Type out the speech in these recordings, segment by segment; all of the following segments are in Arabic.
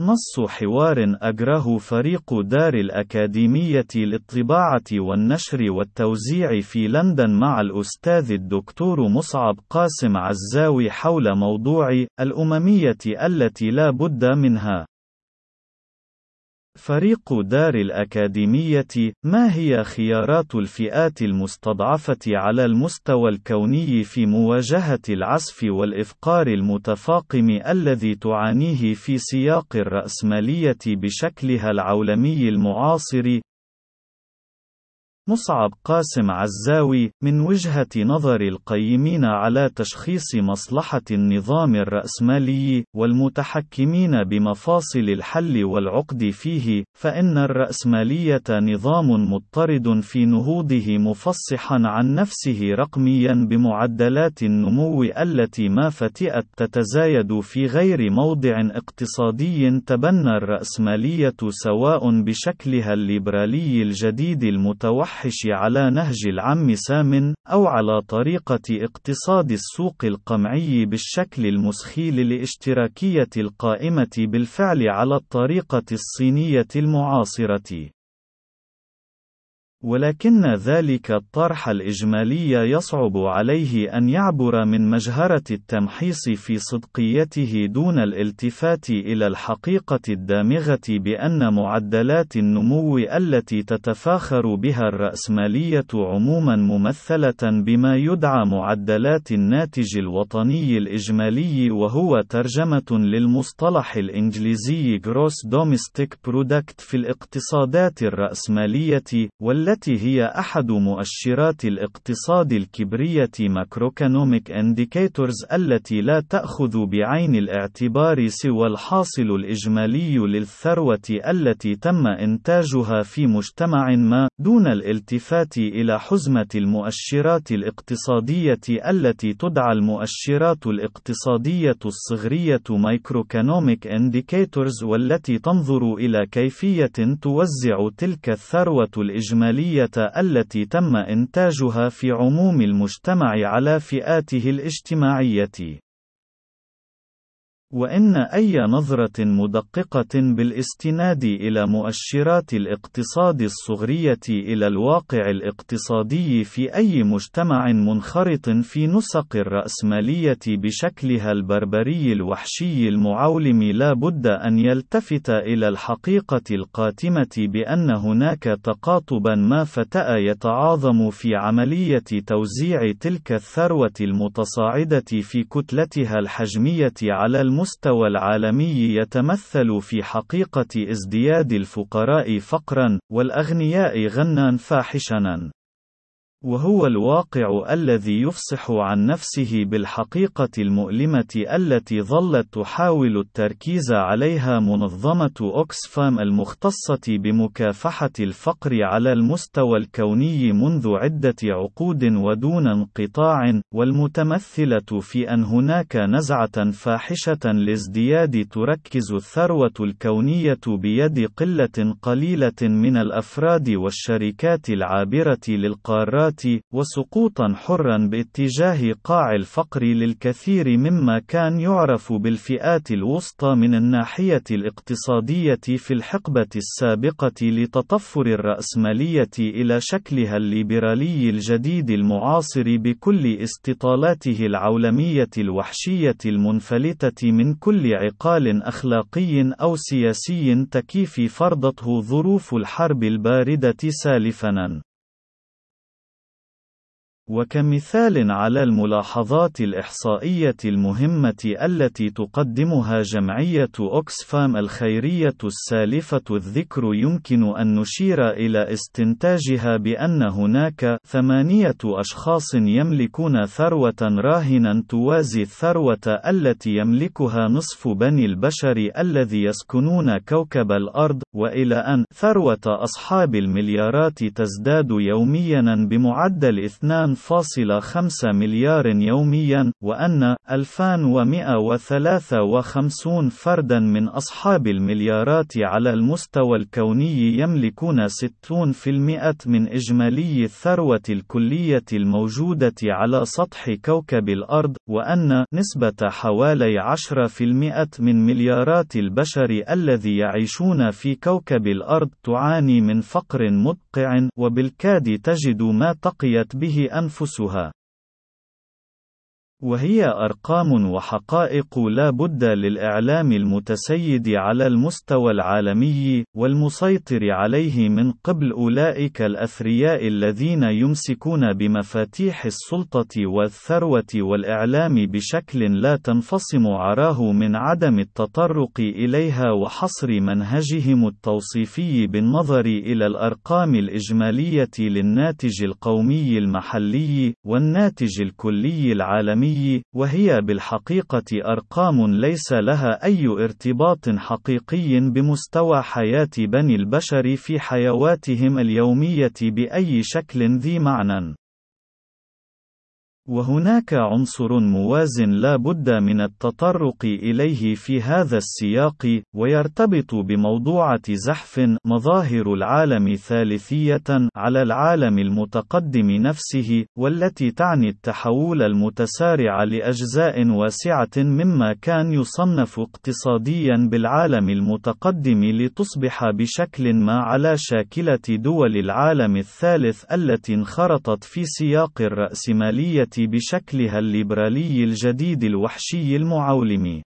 نص حوار أجره فريق دار الأكاديمية للطباعة والنشر والتوزيع في لندن مع الأستاذ الدكتور مصعب قاسم عزاوي حول موضوع الأممية التي لا بد منها. فريق دار الأكاديمية ما هي خيارات الفئات المستضعفة على المستوى الكوني في مواجهة العسف والإفقار المتفاقم الذي تعانيه في سياق الرأسمالية بشكلها العولمي المعاصر؟ مصعب قاسم عزاوي من وجهة نظر القيمين على تشخيص مصلحة النظام الرأسمالي والمتحكمين بمفاصل الحل والعقد فيه فإن الرأسمالية نظام مضطرد في نهوضه مفصحا عن نفسه رقميا بمعدلات النمو التي ما فتئت تتزايد في غير موضع اقتصادي تبنى الرأسمالية سواء بشكلها الليبرالي الجديد المتوحد المتوحش على نهج العم سام، أو على طريقة اقتصاد السوق القمعي بالشكل المسخيل الاشتراكية القائمة بالفعل على الطريقة الصينية المعاصرة. ولكن ذلك الطرح الإجمالي يصعب عليه أن يعبر من مجهرة التمحيص في صدقيته دون الالتفات إلى الحقيقة الدامغة بأن معدلات النمو التي تتفاخر بها الرأسمالية عموما ممثلة بما يدعى معدلات الناتج الوطني الإجمالي وهو ترجمة للمصطلح الإنجليزي Gross Domestic Product في الاقتصادات الرأسمالية والتي التي هي أحد مؤشرات الاقتصاد الكبرية Macroeconomic Indicators التي لا تأخذ بعين الاعتبار سوى الحاصل الإجمالي للثروة التي تم إنتاجها في مجتمع ما، دون الالتفات إلى حزمة المؤشرات الاقتصادية التي تدعى المؤشرات الاقتصادية الصغرية Microeconomic Indicators والتي تنظر إلى كيفية توزع تلك الثروة الإجمالية العملية التي تم إنتاجها في عموم المجتمع على فئاته الاجتماعية. وإن أي نظرة مدققة بالاستناد إلى مؤشرات الاقتصاد الصغرية إلى الواقع الاقتصادي في أي مجتمع منخرط في نسق الرأسمالية بشكلها البربري الوحشي المعولم لا بد أن يلتفت إلى الحقيقة القاتمة بأن هناك تقاطبا ما فتأ يتعاظم في عملية توزيع تلك الثروة المتصاعدة في كتلتها الحجمية على الم المستوى العالمي يتمثل في حقيقة ازدياد الفقراء فقرا، والأغنياء غنى فاحشا. وهو الواقع الذي يفصح عن نفسه بالحقيقة المؤلمة التي ظلت تحاول التركيز عليها منظمة أوكسفام المختصة بمكافحة الفقر على المستوى الكوني منذ عدة عقود ودون انقطاع، والمتمثلة في أن هناك نزعة فاحشة لازدياد تركز الثروة الكونية بيد قلة قليلة من الأفراد والشركات العابرة للقارات. وسقوطا حرا باتجاه قاع الفقر للكثير مما كان يعرف بالفئات الوسطى من الناحية الاقتصادية في الحقبة السابقة لتطفر الرأسمالية إلى شكلها الليبرالي الجديد المعاصر بكل استطالاته العولمية الوحشية المنفلتة من كل عقال أخلاقي أو سياسي تكيف فرضته ظروف الحرب الباردة سالفاً. وكمثال على الملاحظات الإحصائية المهمة التي تقدمها جمعية أوكسفام الخيرية السالفة الذكر يمكن أن نشير إلى استنتاجها بأن هناك ثمانية أشخاص يملكون ثروة راهنا توازي الثروة التي يملكها نصف بني البشر الذي يسكنون كوكب الأرض، وإلى أن ثروة أصحاب المليارات تزداد يوميا بمعدل 2 2.5 مليار يوميا، وأن 2153 فردا من أصحاب المليارات على المستوى الكوني يملكون 60% من إجمالي الثروة الكلية الموجودة على سطح كوكب الأرض، وأن نسبة حوالي 10% من مليارات البشر الذي يعيشون في كوكب الأرض تعاني من فقر مدقع، وبالكاد تجد ما تقيت به أنفسها. أنفسها. وهي أرقام وحقائق لا بد للإعلام المتسيد على المستوى العالمي، والمسيطر عليه من قبل أولئك الأثرياء الذين يمسكون بمفاتيح السلطة والثروة والإعلام بشكل لا تنفصم عراه من عدم التطرق إليها وحصر منهجهم التوصيفي بالنظر إلى الأرقام الإجمالية للناتج القومي المحلي، والناتج الكلي العالمي الحقيقي، وهي بالحقيقة أرقام ليس لها أي ارتباط حقيقي بمستوى حياة بني البشر في حيواتهم اليومية بأي شكل ذي معنى. وهناك عنصر موازن لا بد من التطرق إليه في هذا السياق، ويرتبط بموضوعة زحف مظاهر العالم ثالثية على العالم المتقدم نفسه، والتي تعني التحول المتسارع لأجزاء واسعة مما كان يصنف اقتصاديا بالعالم المتقدم لتصبح بشكل ما على شاكلة دول العالم الثالث التي انخرطت في سياق الرأسمالية بشكلها الليبرالي الجديد الوحشي المعولم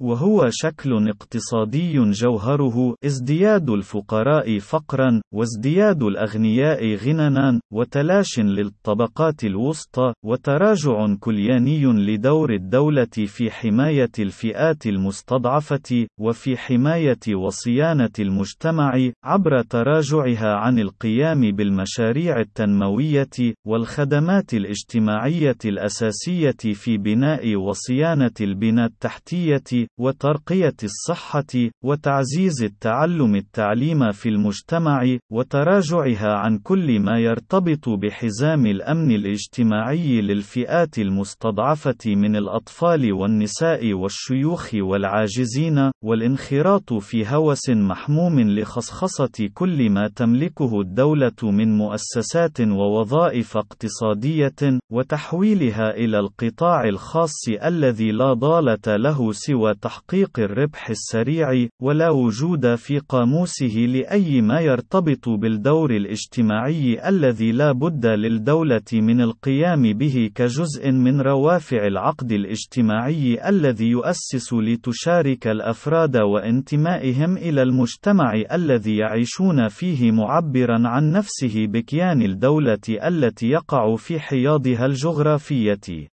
وهو شكل اقتصادي جوهره ازدياد الفقراء فقرا وازدياد الأغنياء غننا وتلاش للطبقات الوسطى وتراجع كلياني لدور الدولة في حماية الفئات المستضعفة وفي حماية وصيانة المجتمع عبر تراجعها عن القيام بالمشاريع التنموية والخدمات الاجتماعية الأساسية في بناء وصيانة البنى التحتية وترقية الصحة، وتعزيز التعلم التعليم في المجتمع، وتراجعها عن كل ما يرتبط بحزام الأمن الاجتماعي للفئات المستضعفة من الأطفال والنساء والشيوخ والعاجزين، والانخراط في هوس محموم لخصخصة كل ما تملكه الدولة من مؤسسات ووظائف اقتصادية، وتحويلها إلى القطاع الخاص الذي لا ضالة له سوى تحقيق الربح السريع، ولا وجود في قاموسه لأي ما يرتبط بالدور الاجتماعي الذي لا بد للدولة من القيام به كجزء من روافع العقد الاجتماعي الذي يؤسس لتشارك الأفراد وانتمائهم إلى المجتمع الذي يعيشون فيه معبرا عن نفسه بكيان الدولة التي يقع في حياضها الجغرافية.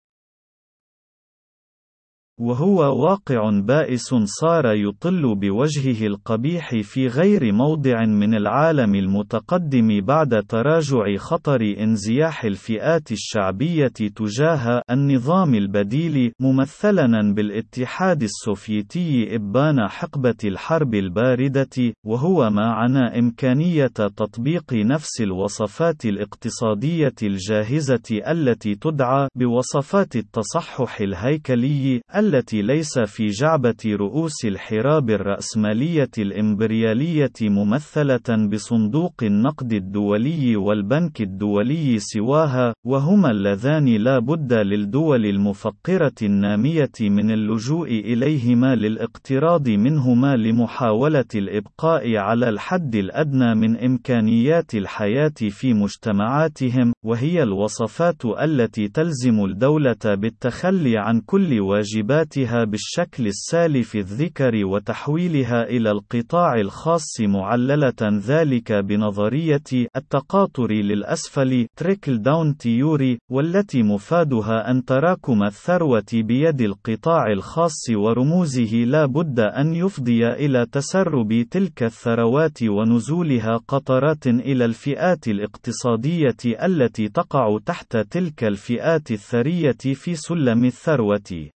وهو واقع بائس صار يطل بوجهه القبيح في غير موضع من العالم المتقدم بعد تراجع خطر انزياح الفئات الشعبية تجاه النظام البديل ممثلا بالاتحاد السوفيتي إبان حقبة الحرب الباردة وهو ما عنا إمكانية تطبيق نفس الوصفات الاقتصادية الجاهزة التي تدعى بوصفات التصحح الهيكلي التي ليس في جعبة رؤوس الحراب الرأسمالية الإمبريالية ممثلة بصندوق النقد الدولي والبنك الدولي سواها، وهما اللذان لا بد للدول المفقرة النامية من اللجوء إليهما للاقتراض منهما لمحاولة الإبقاء على الحد الأدنى من إمكانيات الحياة في مجتمعاتهم، وهي الوصفات التي تلزم الدولة بالتخلي عن كل واجبات ذاتها بالشكل السالف الذكر وتحويلها إلى القطاع الخاص معللة ذلك بنظرية التقاطر للأسفل trickle down theory والتي مفادها أن تراكم الثروة بيد القطاع الخاص ورموزه لا بد أن يفضي إلى تسرب تلك الثروات ونزولها قطرات إلى الفئات الاقتصادية التي تقع تحت تلك الفئات الثرية في سلم الثروة.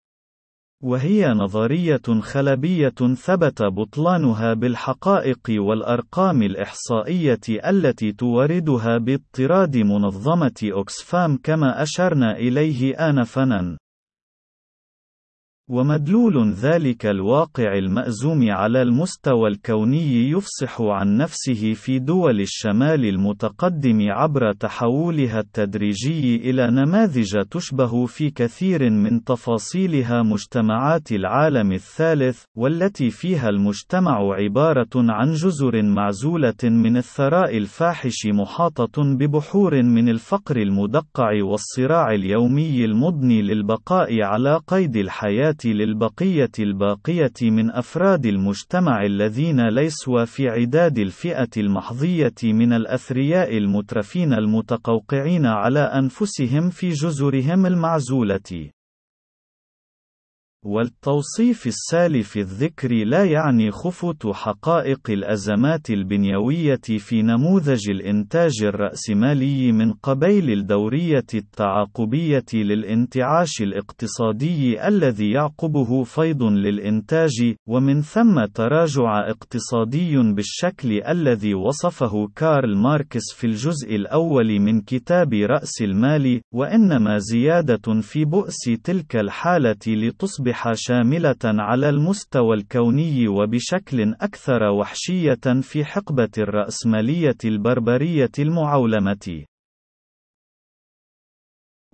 وهي نظرية خلبية ثبت بطلانها بالحقائق والأرقام الإحصائية التي توردها باضطراد منظمة أوكسفام كما أشرنا إليه آنفًا. ومدلول ذلك الواقع المأزوم على المستوى الكوني يفصح عن نفسه في دول الشمال المتقدم عبر تحولها التدريجي إلى نماذج تشبه في كثير من تفاصيلها مجتمعات العالم الثالث، والتي فيها المجتمع عبارة عن جزر معزولة من الثراء الفاحش محاطة ببحور من الفقر المدقع والصراع اليومي المضني للبقاء على قيد الحياة للبقية الباقية من أفراد المجتمع الذين ليسوا في عداد الفئة المحظية من الأثرياء المترفين المتقوقعين على أنفسهم في جزرهم المعزولة. والتوصيف السالف الذكر لا يعني خفوت حقائق الأزمات البنيوية في نموذج الإنتاج الرأسمالي من قبيل الدورية التعاقبية للانتعاش الاقتصادي الذي يعقبه فيض للإنتاج، ومن ثم تراجع اقتصادي بالشكل الذي وصفه كارل ماركس في الجزء الأول من كتاب رأس المال، وإنما زيادة في بؤس تلك الحالة لتصبح تصبح شاملة على المستوى الكوني وبشكل أكثر وحشية في حقبة الرأسمالية البربرية المعولمة.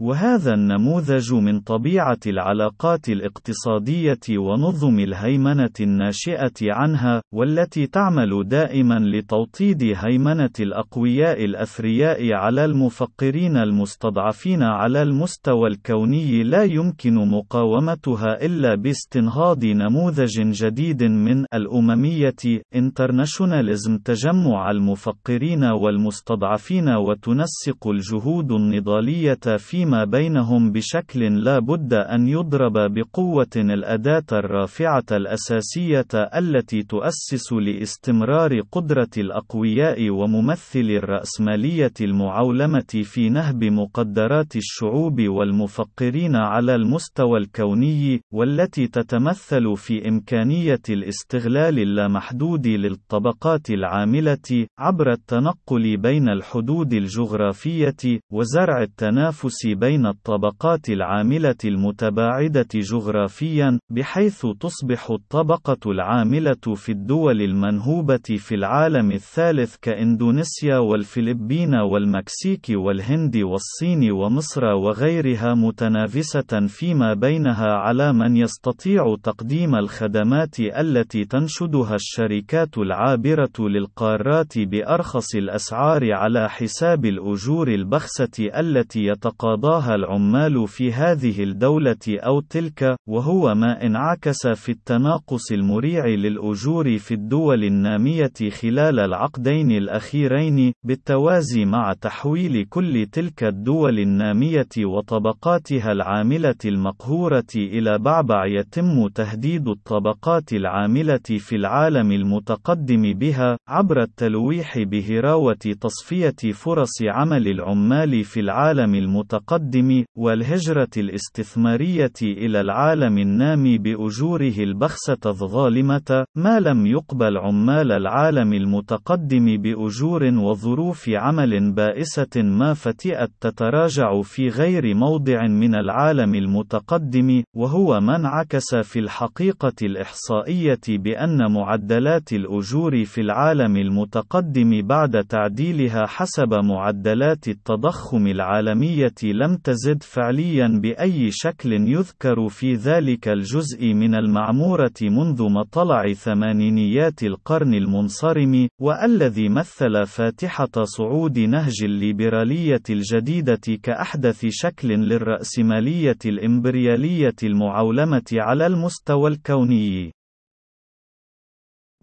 وهذا النموذج من طبيعة العلاقات الاقتصادية ونظم الهيمنة الناشئة عنها، والتي تعمل دائما لتوطيد هيمنة الأقوياء الأثرياء على المفقرين المستضعفين على المستوى الكوني لا يمكن مقاومتها إلا باستنهاض نموذج جديد من الأممية internationalism تجمع المفقرين والمستضعفين وتنسق الجهود النضالية في فيما بينهم بشكل لا بد أن يضرب بقوة الأداة الرافعة الأساسية التي تؤسس لاستمرار قدرة الأقوياء وممثل الرأسمالية المعولمة في نهب مقدرات الشعوب والمفقرين على المستوى الكوني، والتي تتمثل في إمكانية الاستغلال اللامحدود للطبقات العاملة عبر التنقل بين الحدود الجغرافية وزرع التنافس بين الطبقات العاملة المتباعدة جغرافيا، بحيث تصبح الطبقة العاملة في الدول المنهوبة في العالم الثالث كإندونيسيا والفلبين والمكسيك والهند والصين ومصر وغيرها متنافسة فيما بينها على من يستطيع تقديم الخدمات التي تنشدها الشركات العابرة للقارات بأرخص الأسعار على حساب الأجور البخسة التي يتقاضى قضاها العمال في هذه الدولة أو تلك، وهو ما انعكس في التناقص المريع للأجور في الدول النامية خلال العقدين الأخيرين، بالتوازي مع تحويل كل تلك الدول النامية وطبقاتها العاملة المقهورة إلى بعبع يتم تهديد الطبقات العاملة في العالم المتقدم بها، عبر التلويح بهراوة تصفية فرص عمل العمال في العالم المتقدم المتقدم، والهجرة الاستثمارية إلى العالم النامي بأجوره البخسة الظالمة، ما لم يقبل عمال العالم المتقدم بأجور وظروف عمل بائسة ما فتئت تتراجع في غير موضع من العالم المتقدم، وهو ما انعكس في الحقيقة الإحصائية بأن معدلات الأجور في العالم المتقدم بعد تعديلها حسب معدلات التضخم العالمية لم تزد فعليا بأي شكل يذكر في ذلك الجزء من المعمورة منذ مطلع ثمانينيات القرن المنصرم، والذي مثل فاتحة صعود نهج الليبرالية الجديدة كأحدث شكل للرأسمالية الإمبريالية المعولمة على المستوى الكوني.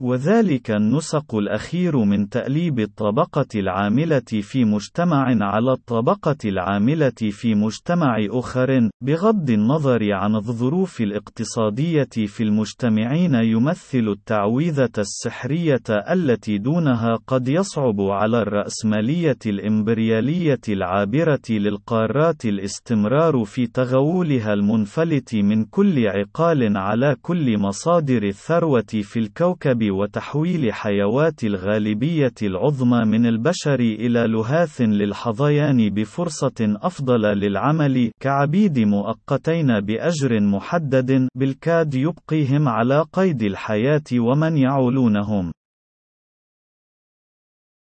وذلك النسق الأخير من تأليب الطبقة العاملة في مجتمع على الطبقة العاملة في مجتمع آخر، بغض النظر عن الظروف الاقتصادية في المجتمعين يمثل التعويذة السحرية التي دونها قد يصعب على الرأسمالية الإمبريالية العابرة للقارات الاستمرار في تغولها المنفلت من كل عقال على كل مصادر الثروة في الكوكب وتحويل حيوات الغالبية العظمى من البشر إلى لهاث للحظيان بفرصة أفضل للعمل كعبيد مؤقتين بأجر محدد بالكاد يبقيهم على قيد الحياة ومن يعولونهم.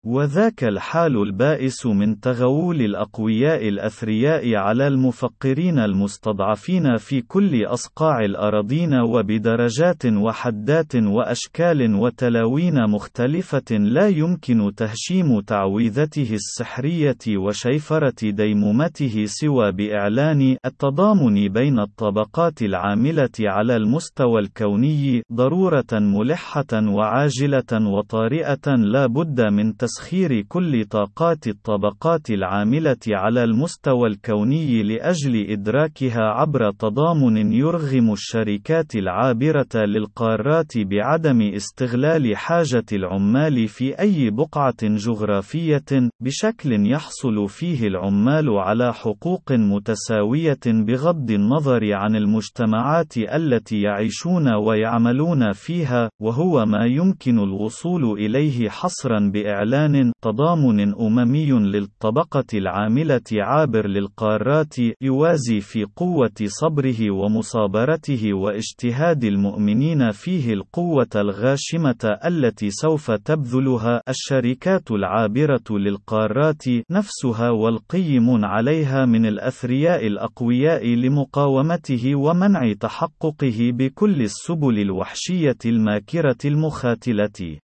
وذاك الحال البائس من تغول الأقوياء الأثرياء على المفقرين المستضعفين في كل أصقاع الأراضين وبدرجات وحدات وأشكال وتلاوين مختلفة لا يمكن تهشيم تعويذته السحرية وشيفرة ديمومته سوى بإعلان التضامن بين الطبقات العاملة على المستوى الكوني ضرورة ملحة وعاجلة وطارئة لا بد من تسخير كل طاقات الطبقات العاملة على المستوى الكوني لأجل إدراكها عبر تضامن يرغم الشركات العابرة للقارات بعدم استغلال حاجة العمال في أي بقعة جغرافية، بشكل يحصل فيه العمال على حقوق متساوية بغض النظر عن المجتمعات التي يعيشون ويعملون فيها، وهو ما يمكن الوصول إليه حصرا بإعلان إعلان تضامن أممي للطبقة العاملة عابر للقارات يوازي في قوة صبره ومصابرته واجتهاد المؤمنين فيه القوة الغاشمة التي سوف تبذلها الشركات العابرة للقارات نفسها والقيم عليها من الأثرياء الأقوياء لمقاومته ومنع تحققه بكل السبل الوحشية الماكرة المخاتلة.